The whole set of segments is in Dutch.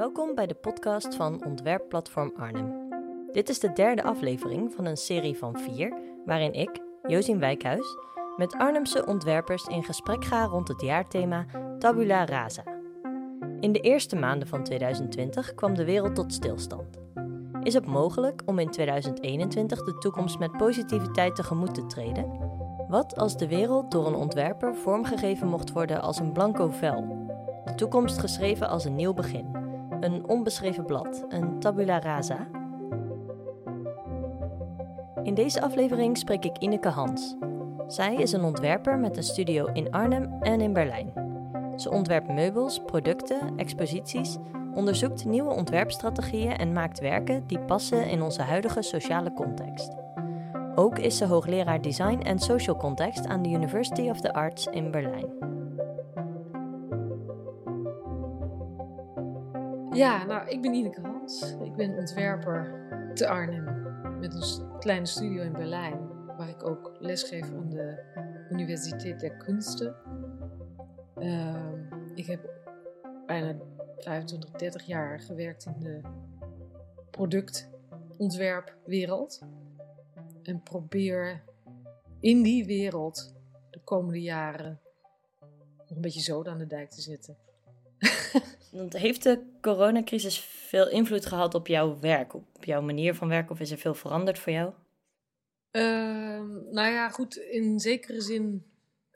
Welkom bij de podcast van Ontwerpplatform Arnhem. Dit is de derde aflevering van een serie van vier, waarin ik, Josien Wijkhuis, met Arnhemse ontwerpers in gesprek ga rond het jaarthema Tabula Rasa. In de eerste maanden van 2020 kwam de wereld tot stilstand. Is het mogelijk om in 2021 de toekomst met positiviteit tegemoet te treden? Wat als de wereld door een ontwerper vormgegeven mocht worden als een blanco vel? De toekomst geschreven als een nieuw begin. Een onbeschreven blad, een tabula rasa. In deze aflevering spreek ik Ineke Hans. Zij is een ontwerper met een studio in Arnhem en in Berlijn. Ze ontwerpt meubels, producten, exposities, onderzoekt nieuwe ontwerpstrategieën en maakt werken die passen in onze huidige sociale context. Ook is ze hoogleraar Design en Social Context aan de University of the Arts in Berlijn. Ja, nou, ik ben Ineke Hans. Ik ben ontwerper te Arnhem met een kleine studio in Berlijn, waar ik ook lesgeef aan de Universiteit der Kunsten. Uh, ik heb bijna 25, 30 jaar gewerkt in de productontwerpwereld. En probeer in die wereld de komende jaren nog een beetje zoden aan de dijk te zetten. Heeft de coronacrisis veel invloed gehad op jouw werk, op jouw manier van werken, of is er veel veranderd voor jou? Uh, nou ja, goed, in zekere zin,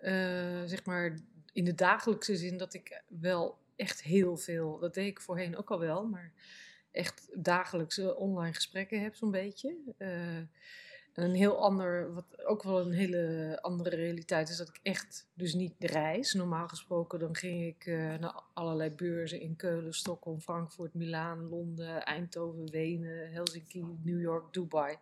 uh, zeg maar, in de dagelijkse zin, dat ik wel echt heel veel, dat deed ik voorheen ook al wel, maar echt dagelijkse online gesprekken heb, zo'n beetje. Uh, een heel ander, wat ook wel een hele andere realiteit is, dat ik echt dus niet reis. Normaal gesproken dan ging ik uh, naar allerlei beurzen in Keulen, Stockholm, Frankfurt, Milaan, Londen, Eindhoven, Wenen, Helsinki, New York, Dubai.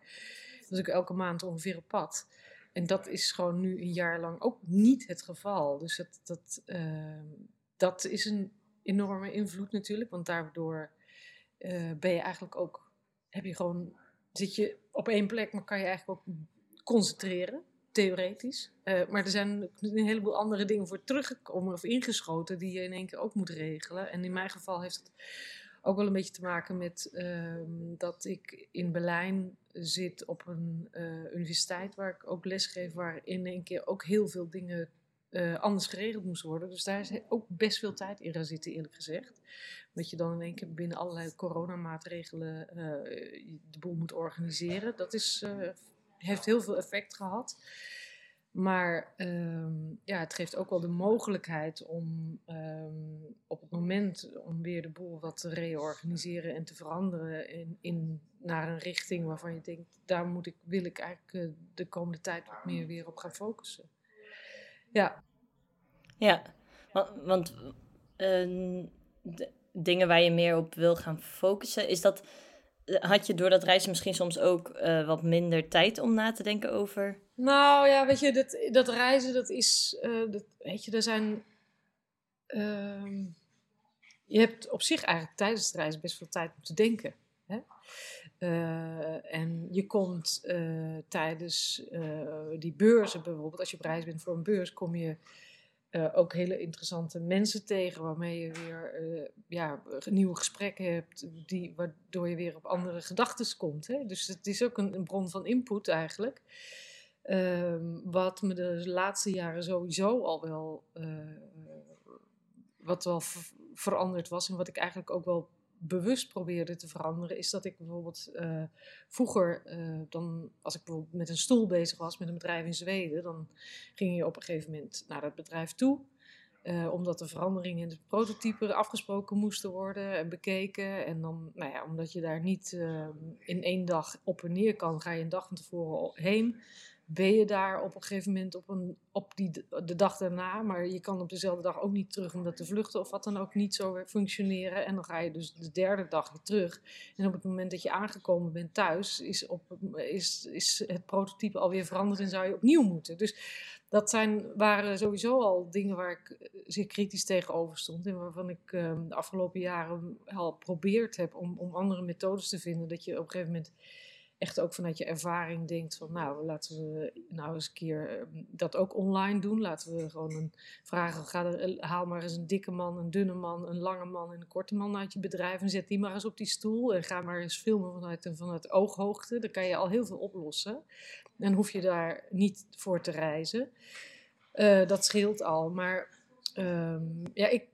Dus ik elke maand ongeveer op pad. En dat is gewoon nu een jaar lang ook niet het geval. Dus dat, dat, uh, dat is een enorme invloed natuurlijk, want daardoor uh, ben je eigenlijk ook, heb je gewoon zit je op één plek, maar kan je eigenlijk ook concentreren, theoretisch. Uh, maar er zijn een heleboel andere dingen voor teruggekomen of ingeschoten die je in één keer ook moet regelen. En in mijn geval heeft het ook wel een beetje te maken met uh, dat ik in Berlijn zit op een uh, universiteit waar ik ook lesgeef, waar in één keer ook heel veel dingen uh, anders geregeld moest worden. Dus daar is ook best veel tijd in gaan zitten, eerlijk gezegd. Dat je dan in één keer binnen allerlei coronamaatregelen uh, de boel moet organiseren. Dat is, uh, heeft heel veel effect gehad. Maar um, ja, het geeft ook wel de mogelijkheid om um, op het moment om weer de boel wat te reorganiseren en te veranderen in, in, naar een richting waarvan je denkt, daar moet ik, wil ik eigenlijk de komende tijd wat meer weer op gaan focussen. Ja. Ja, want, want uh, dingen waar je meer op wil gaan focussen, is dat, had je door dat reizen misschien soms ook uh, wat minder tijd om na te denken over? Nou ja, weet je, dat, dat reizen, dat is, uh, dat, weet je, er zijn, uh, je hebt op zich eigenlijk tijdens het reizen best veel tijd om te denken. Hè? Uh, en je komt uh, tijdens uh, die beurzen bijvoorbeeld, als je op reis bent voor een beurs, kom je ook hele interessante mensen tegen waarmee je weer ja, nieuwe gesprekken hebt, die, waardoor je weer op andere gedachten komt. Hè? Dus het is ook een, een bron van input eigenlijk. Ehm, wat me de laatste jaren sowieso al wel, wat wel veranderd was en wat ik eigenlijk ook wel bewust probeerde te veranderen, is dat ik bijvoorbeeld uh, vroeger, uh, dan, als ik bijvoorbeeld met een stoel bezig was met een bedrijf in Zweden, dan ging je op een gegeven moment naar dat bedrijf toe. Uh, omdat de veranderingen in het prototype afgesproken moesten worden en bekeken. En dan, nou ja, omdat je daar niet in één dag op en neer kan, ga je een dag van tevoren heen ben je daar op een gegeven moment op, een, op die, de dag daarna. Maar je kan op dezelfde dag ook niet terug omdat de vluchten of wat dan ook niet zo functioneren. En dan ga je dus de derde dag weer terug. En op het moment dat je aangekomen bent thuis, is, op, is, is het prototype alweer veranderd en zou je opnieuw moeten. Dus dat zijn, waren sowieso al dingen waar ik eh, zeer kritisch tegenover stond. En waarvan ik um, de afgelopen jaren al geprobeerd heb om, om andere methodes te vinden. Dat je op een gegeven moment echt ook vanuit je ervaring denkt van nou, laten we nou eens een keer ehm, dat ook online doen. Laten we gewoon een vragen, ga er, haal maar eens een dikke man, een dunne man, een lange man en een korte man uit je bedrijf en zet die maar eens op die stoel en ga maar eens filmen vanuit, vanuit ooghoogte. Dan kan je al heel veel oplossen. En hoef je daar niet voor te reizen. Uh, dat scheelt al. Maar um, ja, ik,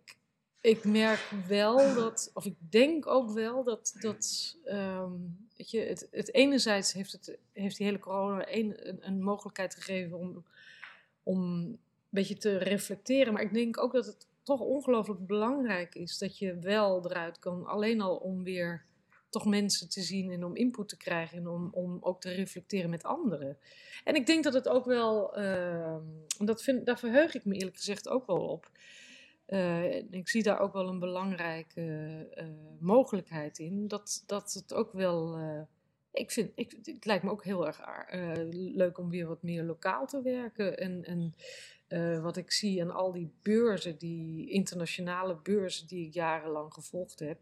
ik merk wel dat, of ik denk ook wel dat, dat um, weet je, het, het enerzijds heeft, het, heeft die hele corona een, een, mogelijkheid gegeven om, om een beetje te reflecteren. Maar ik denk ook dat het toch ongelooflijk belangrijk is dat je wel eruit kan, alleen al om weer toch mensen te zien en om input te krijgen en om, om ook te reflecteren met anderen. En ik denk dat het ook wel, uh, vind, daar verheug ik me eerlijk gezegd ook wel op. Uh, ik zie daar ook wel een belangrijke uh, mogelijkheid in. Dat, dat het ook wel. Uh, ik vind, ik, het lijkt me ook heel erg leuk om weer wat meer lokaal te werken. En, en wat ik zie aan al die beurzen, die internationale beurzen die ik jarenlang gevolgd heb.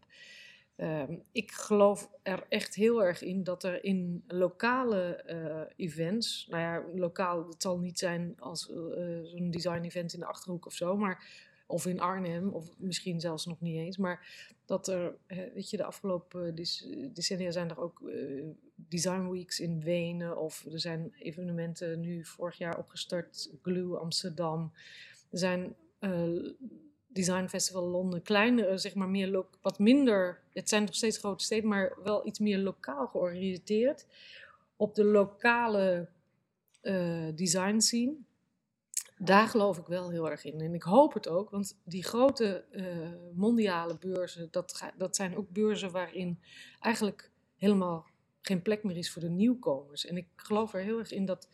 Ehm, ik geloof er echt heel erg in dat er in lokale events, nou ja, lokaal, het zal niet zijn als zo'n design event in de achterhoek of zo, maar of in Arnhem, of misschien zelfs nog niet eens. Maar dat er, weet je, de afgelopen decennia zijn er ook uh, design weeks in Wenen. Of er zijn evenementen nu vorig jaar opgestart, Glue Amsterdam. Er zijn uh, Design Festival Londen, kleinere, zeg maar meer, wat minder, het zijn nog steeds grote steden, maar wel iets meer lokaal georiënteerd. Op de lokale uh, design scene daar geloof ik wel heel erg in. En ik hoop het ook, want die grote uh, mondiale beurzen, dat, dat zijn ook beurzen waarin eigenlijk helemaal geen plek meer is voor de nieuwkomers. En ik geloof er heel erg in dat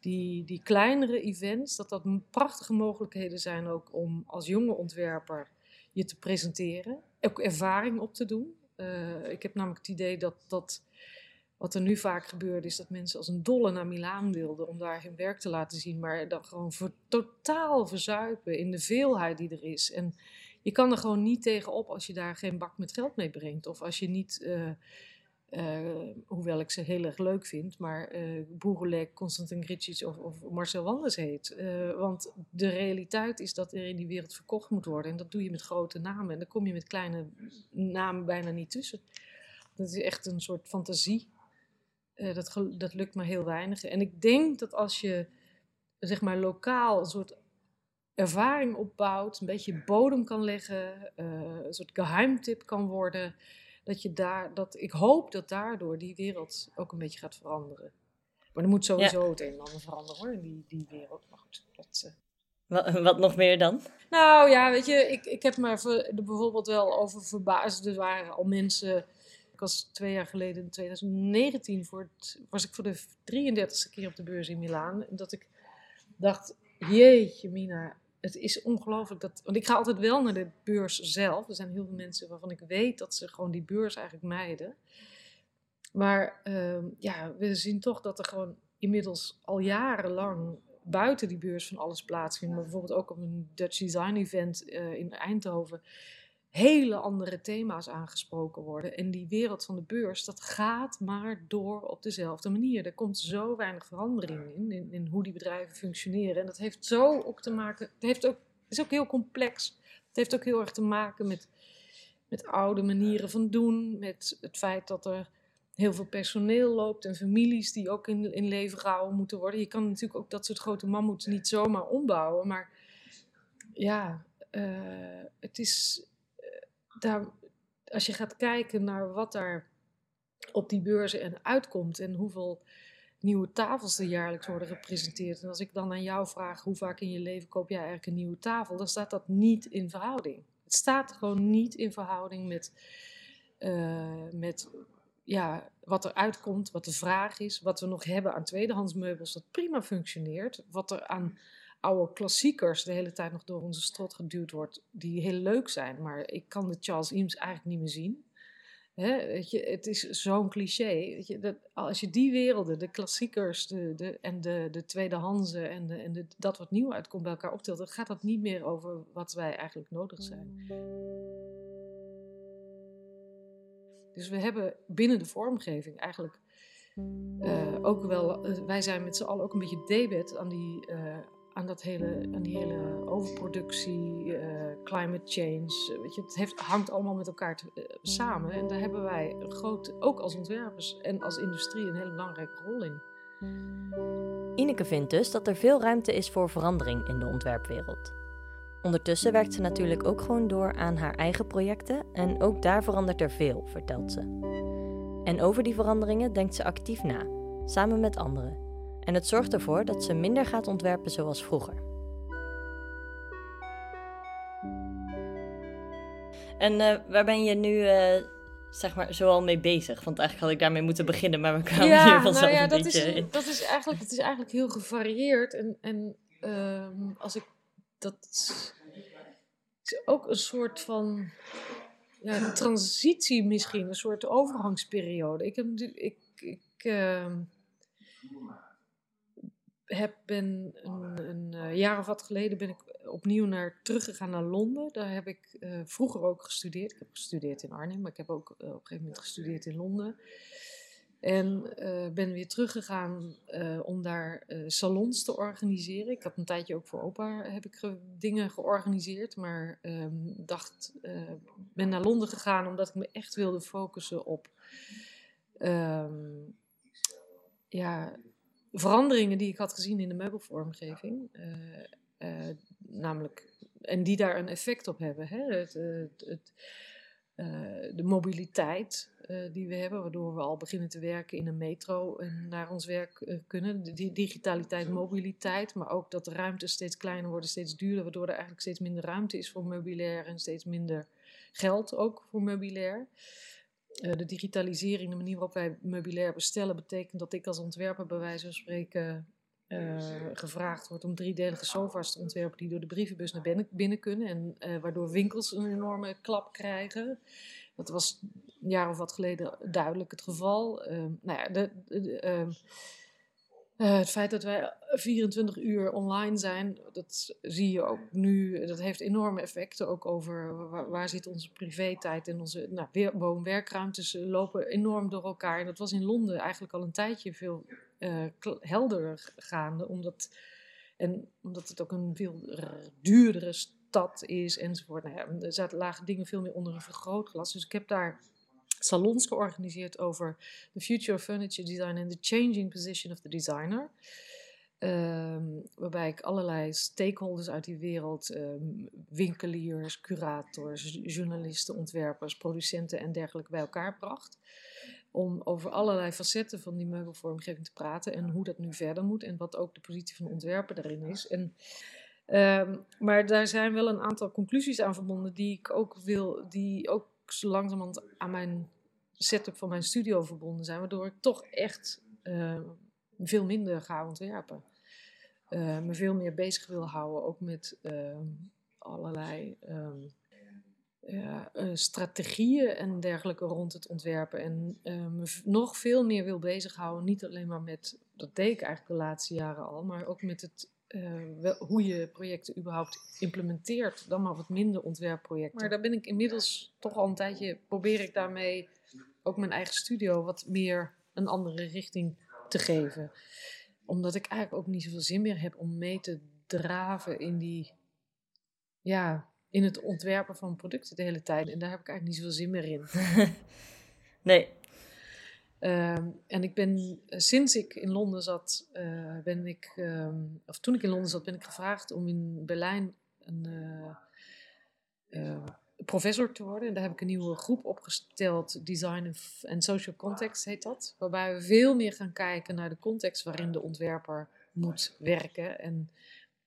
die, die kleinere events, dat dat prachtige mogelijkheden zijn ook om als jonge ontwerper je te presenteren. Ook ervaring op te doen. Uh, ik heb namelijk het idee dat dat wat er nu vaak gebeurt, is dat mensen als een dolle naar Milaan wilden om daar hun werk te laten zien, maar dan gewoon voor totaal verzuipen in de veelheid die er is. En je kan er gewoon niet tegenop als je daar geen bak met geld mee brengt. Of als je niet, uh, uh, hoewel ik ze heel erg leuk vind, maar uh, Boegelek, Constantin Gricic of, of, Marcel Wanders heet. want de realiteit is dat er in die wereld verkocht moet worden. En dat doe je met grote namen. En dan kom je met kleine namen bijna niet tussen. Dat is echt een soort fantasie uh, dat, dat lukt maar heel weinig. En ik denk dat als je zeg maar lokaal een soort ervaring opbouwt, een beetje bodem kan leggen, uh, een soort geheimtip kan worden, dat je daar, dat ik hoop dat daardoor die wereld ook een beetje gaat veranderen. Maar er moet sowieso het een en ander veranderen hoor, in die, die wereld. Maar goed, dat, uh... wat, wat, nog meer dan? Nou ja, weet je, ik, ik heb me bijvoorbeeld wel over verbaasd. Er waren al mensen ik was twee jaar geleden, in 2019, voor het, was ik voor de 33ste keer op de beurs in Milaan. Dat ik dacht, jeetje Mina, het is ongelooflijk dat... Want ik ga altijd wel naar de beurs zelf. Er zijn heel veel mensen waarvan ik weet dat ze gewoon die beurs eigenlijk mijden. Maar uh, ja, we zien toch dat er gewoon inmiddels al jarenlang buiten die beurs van alles plaatsvindt. Maar bijvoorbeeld ook op een Dutch Design Event uh, in Eindhoven hele andere thema's aangesproken worden. En die wereld van de beurs, dat gaat maar door op dezelfde manier. Er komt zo weinig verandering in, in, in hoe die bedrijven functioneren. En dat heeft zo ook te maken, het heeft ook, is ook heel complex. Het heeft ook heel erg te maken met, met oude manieren van doen, met het feit dat er heel veel personeel loopt en families die ook in, in leven gehouden moeten worden. Je kan natuurlijk ook dat soort grote mammoets niet zomaar ombouwen, maar ja, uh, het is daar, als je gaat kijken naar wat daar op die beurzen en uitkomt en hoeveel nieuwe tafels er jaarlijks worden gepresenteerd. En als ik dan aan jou vraag hoe vaak in je leven koop jij eigenlijk een nieuwe tafel, dan staat dat niet in verhouding. Het staat gewoon niet in verhouding met, uh, met ja, wat er uitkomt, wat de vraag is, wat we nog hebben aan tweedehands meubels dat prima functioneert, wat er aan oude klassiekers de hele tijd nog door onze strot geduwd wordt, die heel leuk zijn. Maar ik kan de Charles Eames eigenlijk niet meer zien. Weet je, het is zo'n cliché. Weet je, dat, als je die werelden, de klassiekers de, de, en de, de tweedehandse en, de, en de, dat wat nieuw uitkomt bij elkaar optelt, dan gaat dat niet meer over wat wij eigenlijk nodig zijn. Dus we hebben binnen de vormgeving eigenlijk ook wel, wij zijn met z'n allen ook een beetje debet aan die, aan, dat hele, aan die hele overproductie, climate change. Weet je, het heeft, hangt allemaal met elkaar samen. En daar hebben wij groot, ook als ontwerpers en als industrie, een hele belangrijke rol in. Ineke vindt dus dat er veel ruimte is voor verandering in de ontwerpwereld. Ondertussen werkt ze natuurlijk ook gewoon door aan haar eigen projecten en ook daar verandert er veel, vertelt ze. En over die veranderingen denkt ze actief na, samen met anderen. En het zorgt ervoor dat ze minder gaat ontwerpen zoals vroeger. En uh, waar ben je nu uh, zeg maar zoal mee bezig? Want eigenlijk had ik daarmee moeten beginnen, maar we kwamen ja, hier vanzelf nou ja, een dat beetje is, Dat is eigenlijk, het is eigenlijk heel gevarieerd. En, en um, als ik dat is ook een soort van ja, transitie misschien, een soort overgangsperiode. Ik heb ik, ik uh, heb ben een, eh, jaar of wat geleden ben ik opnieuw naar teruggegaan naar Londen. Daar heb ik uh, vroeger ook gestudeerd. Ik heb gestudeerd in Arnhem, maar ik heb ook uh, op een gegeven moment gestudeerd in Londen. En ben weer teruggegaan om daar salons te organiseren. Ik had een tijdje ook voor opa heb ik ge dingen georganiseerd. Maar um, dacht, ben naar Londen gegaan omdat ik me echt wilde focussen op um, ja, veranderingen die ik had gezien in de meubelvormgeving. namelijk, en die daar een effect op hebben. Hè? Het, het, het de mobiliteit die we hebben, waardoor we al beginnen te werken in een metro en naar ons werk kunnen. De digitaliteit, mobiliteit, maar ook dat de ruimtes steeds kleiner worden, steeds duurder, waardoor er eigenlijk steeds minder ruimte is voor meubilair en steeds minder geld ook voor meubilair. Uh, de digitalisering, de manier waarop wij meubilair bestellen, betekent dat ik als ontwerper bij wijze van spreken gevraagd wordt om driedelige sofa's te ontwerpen die door de brievenbus naar binnen, binnen kunnen en waardoor winkels een enorme klap krijgen. Dat was een jaar of wat geleden duidelijk het geval. Uh, nou ja, de, uh, het feit dat wij 24 uur online zijn, dat zie je ook nu. Dat heeft enorme effecten ook over waar, zit onze privé-tijd en onze nou, woon-werkruimtes lopen enorm door elkaar. En dat was in Londen eigenlijk al een tijdje veel uh, helderder gaande, omdat, en omdat het ook een veel duurdere stad is enzovoort. Nou ja, er lagen dingen veel meer onder een vergrootglas. Dus ik heb daar salons georganiseerd over the future of furniture design and the changing position of the designer. Um, waarbij ik allerlei stakeholders uit die wereld, um, winkeliers, curators, journalisten, ontwerpers, producenten en dergelijke bij elkaar bracht. Om over allerlei facetten van die meubelvormgeving te praten en hoe dat nu verder moet en wat ook de positie van de ontwerper daarin is. En Um, maar daar zijn wel een aantal conclusies aan verbonden die ik ook wil, die ook zo langzamerhand aan mijn setup van mijn studio verbonden zijn, waardoor ik toch echt uh, veel minder ga ontwerpen. Uh, me veel meer bezig wil houden, ook met uh, allerlei ja, uh, strategieën en dergelijke rond het ontwerpen. En me nog veel meer wil bezighouden, niet alleen maar met, dat deed ik eigenlijk de laatste jaren al, maar ook met het uh, hoe je projecten überhaupt implementeert, dan maar wat minder ontwerpprojecten. Maar daar ben ik inmiddels toch al een tijdje, probeer ik daarmee ook mijn eigen studio wat meer een andere richting te geven. Omdat ik eigenlijk ook niet zoveel zin meer heb om mee te draven in die, ja, in het ontwerpen van producten de hele tijd. En daar heb ik eigenlijk niet zoveel zin meer in. nee, Ehm, en ik ben, eh, sinds ik in Londen zat, uh, ben ik, ehm, of toen ik in Londen zat, ben ik gevraagd om in Berlijn een uh, professor te worden. En daar heb ik een nieuwe groep opgesteld, Design and Social Context heet dat. Waarbij we veel meer gaan kijken naar de context waarin de ontwerper moet werken. En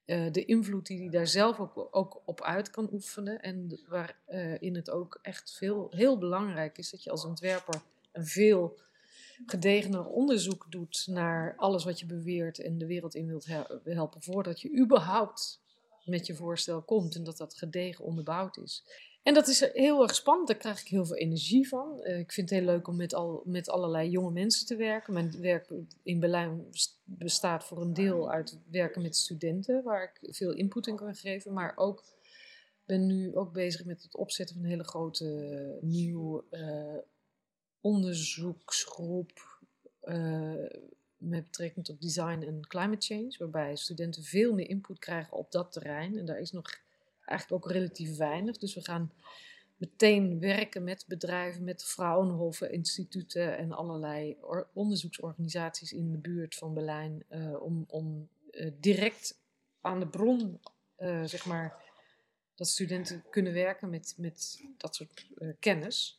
de invloed die hij daar zelf ook, ook, op uit kan oefenen. En waarin het ook echt veel, heel belangrijk is dat je als ontwerper een veel gedegener onderzoek doet naar alles wat je beweert en de wereld in wilt helpen, voordat je überhaupt met je voorstel komt en dat dat gedegen onderbouwd is. En dat is heel erg spannend, daar krijg ik heel veel energie van. Eh, ik vind het heel leuk om met, al, met allerlei jonge mensen te werken. Mijn werk in Berlijn bestaat voor een deel uit werken met studenten, waar ik veel input in kan geven, maar ook ben nu ook bezig met het opzetten van een hele grote uh, nieuw uh, onderzoeksgroep eh, met betrekking tot design en climate change, waarbij studenten veel meer input krijgen op dat terrein. En daar is nog eigenlijk ook relatief weinig. Dus we gaan meteen werken met bedrijven, met Fraunhofer instituten en allerlei onderzoeksorganisaties in de buurt van Berlijn uh, om, om uh, direct aan de bron, zeg maar, dat studenten kunnen werken met, met dat soort kennis.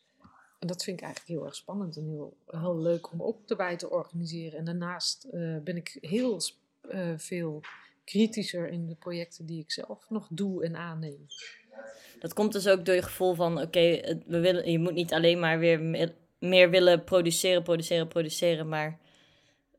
En dat vind ik eigenlijk heel erg spannend en heel, heel leuk om ook erbij te organiseren. En daarnaast ben ik heel veel kritischer in de projecten die ik zelf nog doe en aanneem. Dat komt dus ook door je gevoel van, oké, we willen, je moet niet alleen maar weer meer willen produceren, produceren, produceren, maar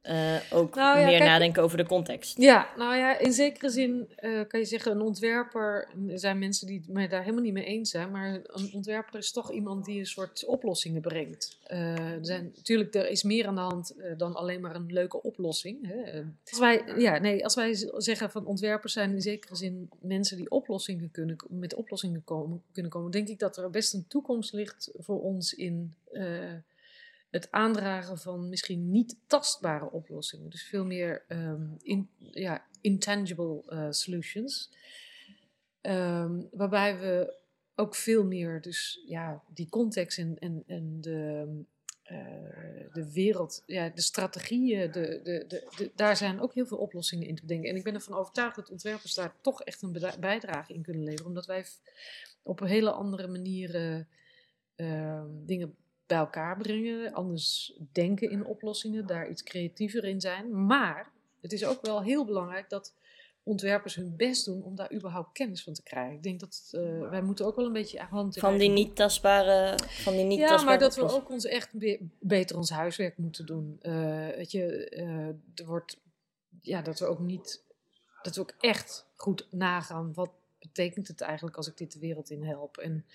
uh, ook nou meer nadenken over de context. Ja, nou ja, in zekere zin uh, kan je zeggen, een ontwerper, er zijn mensen die het daar helemaal niet mee eens zijn, maar een ontwerper is toch iemand die een soort oplossingen brengt. Uh, er, zijn, natuurlijk, er is meer aan de hand dan alleen maar een leuke oplossing. Hè. Als, wij, ja, nee, als wij zeggen van ontwerpers zijn in zekere zin mensen die oplossingen kunnen, met oplossingen komen, kunnen komen, denk ik dat er best een toekomst ligt voor ons in het aandragen van misschien niet tastbare oplossingen. Dus veel meer um, in, ja, intangible uh, solutions. Um, waarbij we ook veel meer dus ja, die context en, en, en de, uh, de wereld, ja, de strategieën, de, de, de, daar zijn ook heel veel oplossingen in te bedenken. En ik ben ervan overtuigd dat ontwerpers daar toch echt een bijdrage in kunnen leveren. Omdat wij op een hele andere manier uh, dingen bij elkaar brengen, anders denken in oplossingen, daar iets creatiever in zijn. Maar het is ook wel heel belangrijk dat ontwerpers hun best doen om daar überhaupt kennis van te krijgen. Ik denk dat uh, wij moeten ook wel een beetje hand Van die niet tastbare, van die niet ja, tastbare maar dat we ook ons echt beter ons huiswerk moeten doen. Uh, weet je, uh, er wordt, ja, dat we ook niet, dat we ook echt goed nagaan wat betekent het eigenlijk als ik dit de wereld in help en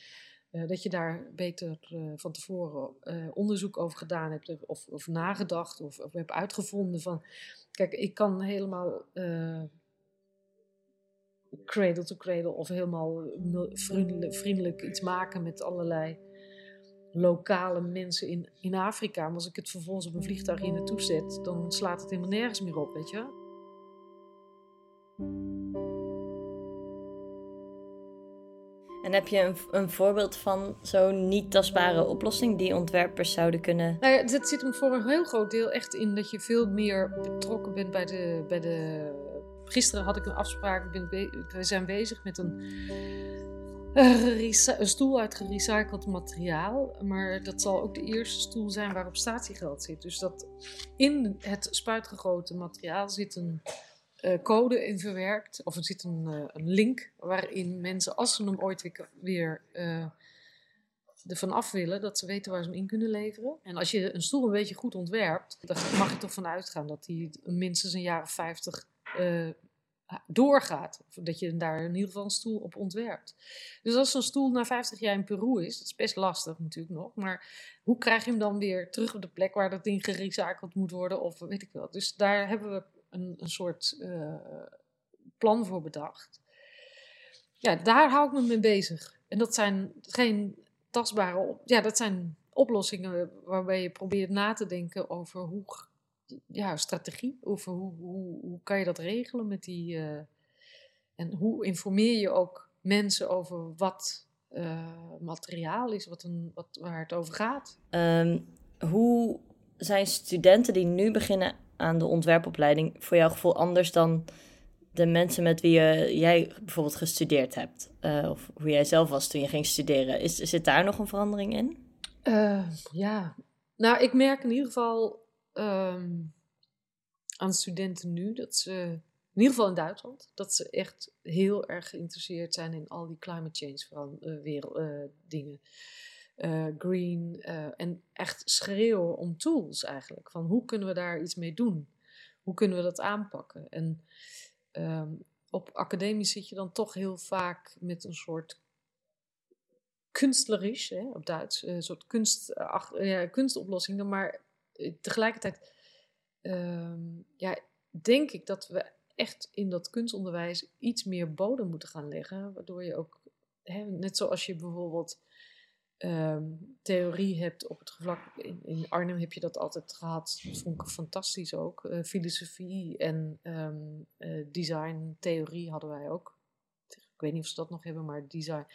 uh, dat je daar beter uh, van tevoren uh, onderzoek over gedaan hebt, of, of nagedacht, of, of hebt uitgevonden van. Kijk, ik kan helemaal cradle to cradle of helemaal vriendelijk, vriendelijk, iets maken met allerlei lokale mensen in, in Afrika. Maar als ik het vervolgens op een vliegtuig hier naartoe zet, dan slaat het helemaal nergens meer op, weet je. En heb je een, een voorbeeld van zo'n niet tastbare oplossing die ontwerpers zouden kunnen? Nou ja, het zit hem voor een heel groot deel echt in dat je veel meer betrokken bent bij de. Bij de... Gisteren had ik een afspraak, we zijn bezig met een, een stoel uit gerecycled materiaal. Maar dat zal ook de eerste stoel zijn waarop statiegeld zit. Dus dat in het spuitgegoten materiaal zit een code in verwerkt. Of er zit een, uh, een, link waarin mensen, als ze hem ooit weer, weer uh, ervan af willen, dat ze weten waar ze hem in kunnen leveren. En als je een stoel een beetje goed ontwerpt, dan mag je toch van uitgaan dat die minstens een jaar of 50 doorgaat. Of dat je daar in ieder geval een stoel op ontwerpt. Dus als zo'n stoel na 50 jaar in Peru is, dat is best lastig natuurlijk nog. Maar hoe krijg je hem dan weer terug op de plek waar dat ding gerecycled moet worden? Of weet ik wel. Dus daar hebben we een, een soort uh, plan voor bedacht. Ja, daar hou ik me mee bezig. En dat zijn geen tastbare, ja, dat zijn oplossingen waarbij je probeert na te denken over hoe, ja, strategie, over hoe, hoe, hoe kan je dat regelen met die, uh, en hoe informeer je ook mensen over wat uh, materiaal is, wat een, wat, waar het over gaat. Um, hoe zijn studenten die nu beginnen aan de ontwerpopleiding voor jouw gevoel anders dan de mensen met wie je, jij bijvoorbeeld gestudeerd hebt? Uh, of hoe jij zelf was toen je ging studeren. Is, zit daar nog een verandering in? Uh, ja, nou, ik merk in ieder geval um, aan dingen nu dat ze, in ieder geval in Duitsland, dat ze echt heel erg geïnteresseerd zijn in al die climate change van, uh, wereld, dingen uh, green uh, en echt schreeuwen om tools eigenlijk. Van hoe kunnen we daar iets mee doen? Hoe kunnen we dat aanpakken? En um, op academie zit je dan toch heel vaak met een soort kunstlerisch, op Duits, een soort kunst, kunstoplossingen, maar tegelijkertijd um, ja, denk ik dat we echt in dat kunstonderwijs iets meer bodem moeten gaan leggen, waardoor je ook, hè, net zoals je bijvoorbeeld ehm, theorie hebt op het vlak. In, Arnhem heb je dat altijd gehad. Dat vond ik fantastisch ook. Uh, filosofie en um, uh, design, theorie hadden wij ook. Ik weet niet of ze dat nog hebben, maar design,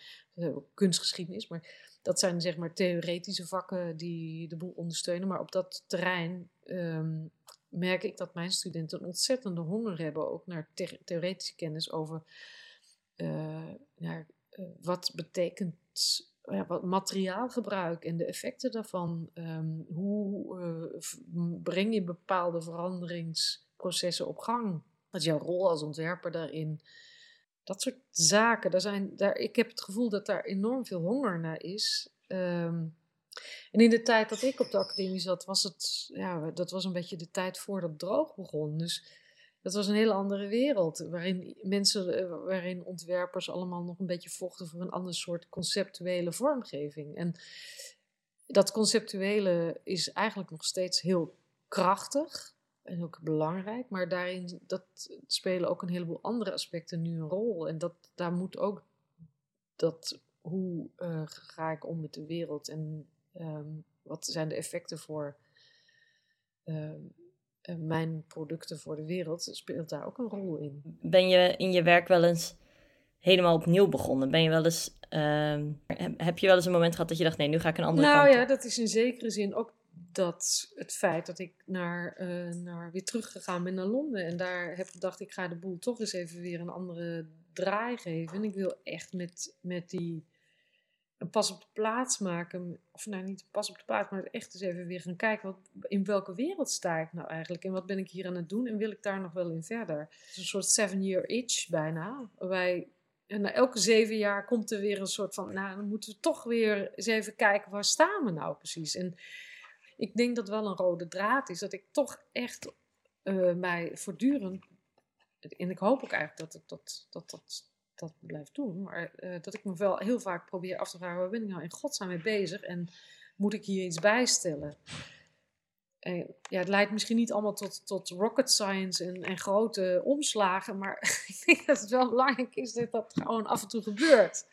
kunstgeschiedenis. Maar dat zijn zeg maar theoretische vakken die de boel ondersteunen. Maar op dat terrein um, merk ik dat mijn studenten een ontzettende honger hebben, ook naar theoretische kennis over uh, naar, uh, wat betekent ja, wat materiaalgebruik en de effecten daarvan. Um, hoe uh, breng je bepaalde veranderingsprocessen op gang? Wat is jouw rol als ontwerper daarin? Dat soort zaken. Daar zijn, daar, ik heb het gevoel dat daar enorm veel honger naar is. Um, en in de tijd dat ik op de academie zat, was het, ja, dat was een beetje de tijd voordat droog begon. Dus dat was een hele andere wereld, waarin mensen, eh, waarin ontwerpers allemaal nog een beetje vochten voor een ander soort conceptuele vormgeving. En dat conceptuele is eigenlijk nog steeds heel krachtig en ook belangrijk, maar daarin dat spelen ook een heleboel andere aspecten nu een rol. En dat, daar moet ook dat hoe uh, ga ik om met de wereld en um, wat zijn de effecten voor um, mijn producten voor de wereld, speelt daar ook een rol in. Ben je in je werk wel eens helemaal opnieuw begonnen? Ben je wel eens, um, heb je wel eens een moment gehad dat je dacht, nee, nu ga ik een andere nou, kant Nou ja, dat is in zekere zin ook dat het feit dat ik naar, uh, naar weer teruggegaan ben naar Londen. En daar heb gedacht, ik ga de boel toch eens even weer een andere draai geven. En ik wil echt met, met die pas op de plaats maken. Of nou niet pas op de plaats, maar echt eens even weer gaan kijken. Wat, in welke wereld sta ik nou eigenlijk? En wat ben ik hier aan het doen? En wil ik daar nog wel in verder? Het is een soort seven-year itch bijna. Waarbij en elke zeven jaar komt er weer een soort van, nou dan moeten we toch weer eens even kijken waar staan we nou precies. En ik denk dat wel een rode draad is, dat ik toch echt uh, mij voortdurend, en ik hoop ook eigenlijk dat dat, dat, dat dat blijf doen. Maar uh, dat ik me wel heel vaak probeer af te vragen: waar ben ik nou in godsnaam mee bezig? En moet ik hier iets bijstellen? En, ja, het leidt misschien niet allemaal tot, tot rocket science en, en grote omslagen, maar ik denk dat het wel belangrijk is dat dat gewoon af en toe gebeurt.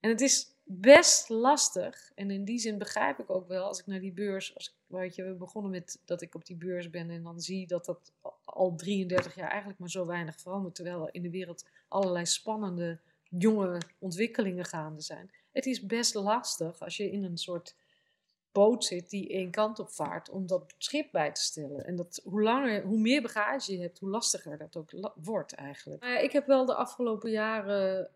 En het is best lastig. En in die zin begrijp ik ook wel, als ik naar die beurs, als weet je, we begonnen met dat ik op die beurs ben en dan zie dat dat al 33 jaar eigenlijk maar zo weinig verandert, terwijl er in de wereld allerlei spannende jonge ontwikkelingen gaande zijn. Het is best lastig als je in een soort boot zit die één kant op vaart om dat schip bij te stellen. En dat, hoe, langer, hoe meer bagage je hebt, hoe lastiger dat ook wordt eigenlijk. Maar ik heb wel de afgelopen jaren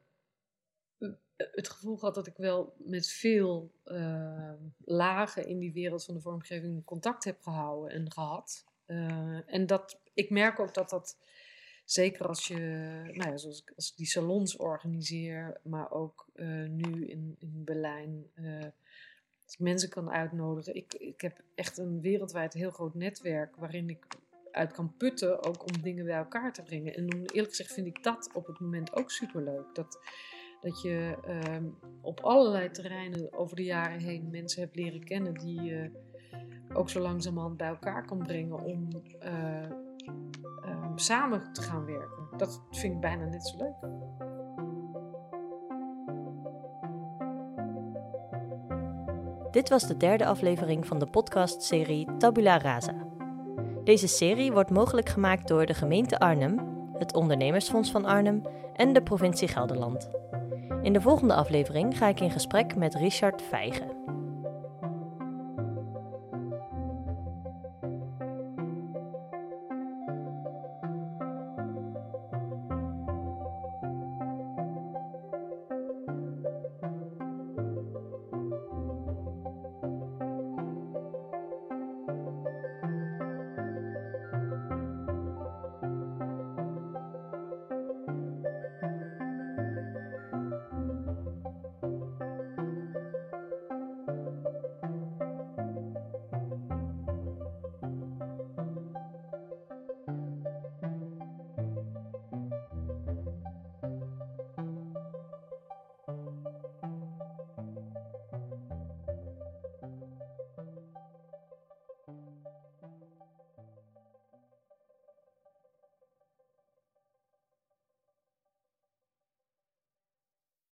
het gevoel gehad dat ik wel met veel uh, lagen in die wereld van de vormgeving contact heb gehouden en gehad. Uh, en dat, ik merk ook dat dat Zeker als je, nou ja, zoals ik, als ik die salons organiseer, maar ook uh, nu in, in Berlijn, ik mensen kan uitnodigen. Ik, ik heb echt een wereldwijd heel groot netwerk waarin ik uit kan putten, ook om dingen bij elkaar te brengen. En eerlijk gezegd vind ik dat op het moment ook superleuk. Dat, dat je uh, op allerlei terreinen over de jaren heen mensen hebt leren kennen die je ook zo langzamerhand bij elkaar kan brengen om uh, um, samen te gaan werken. Dat vind ik bijna net zo leuk. Dit was de derde aflevering van de podcastserie Tabula Rasa. Deze serie wordt mogelijk gemaakt door de gemeente Arnhem, het Ondernemersfonds van Arnhem en de provincie Gelderland. In de volgende aflevering ga ik in gesprek met Richard Vijgen.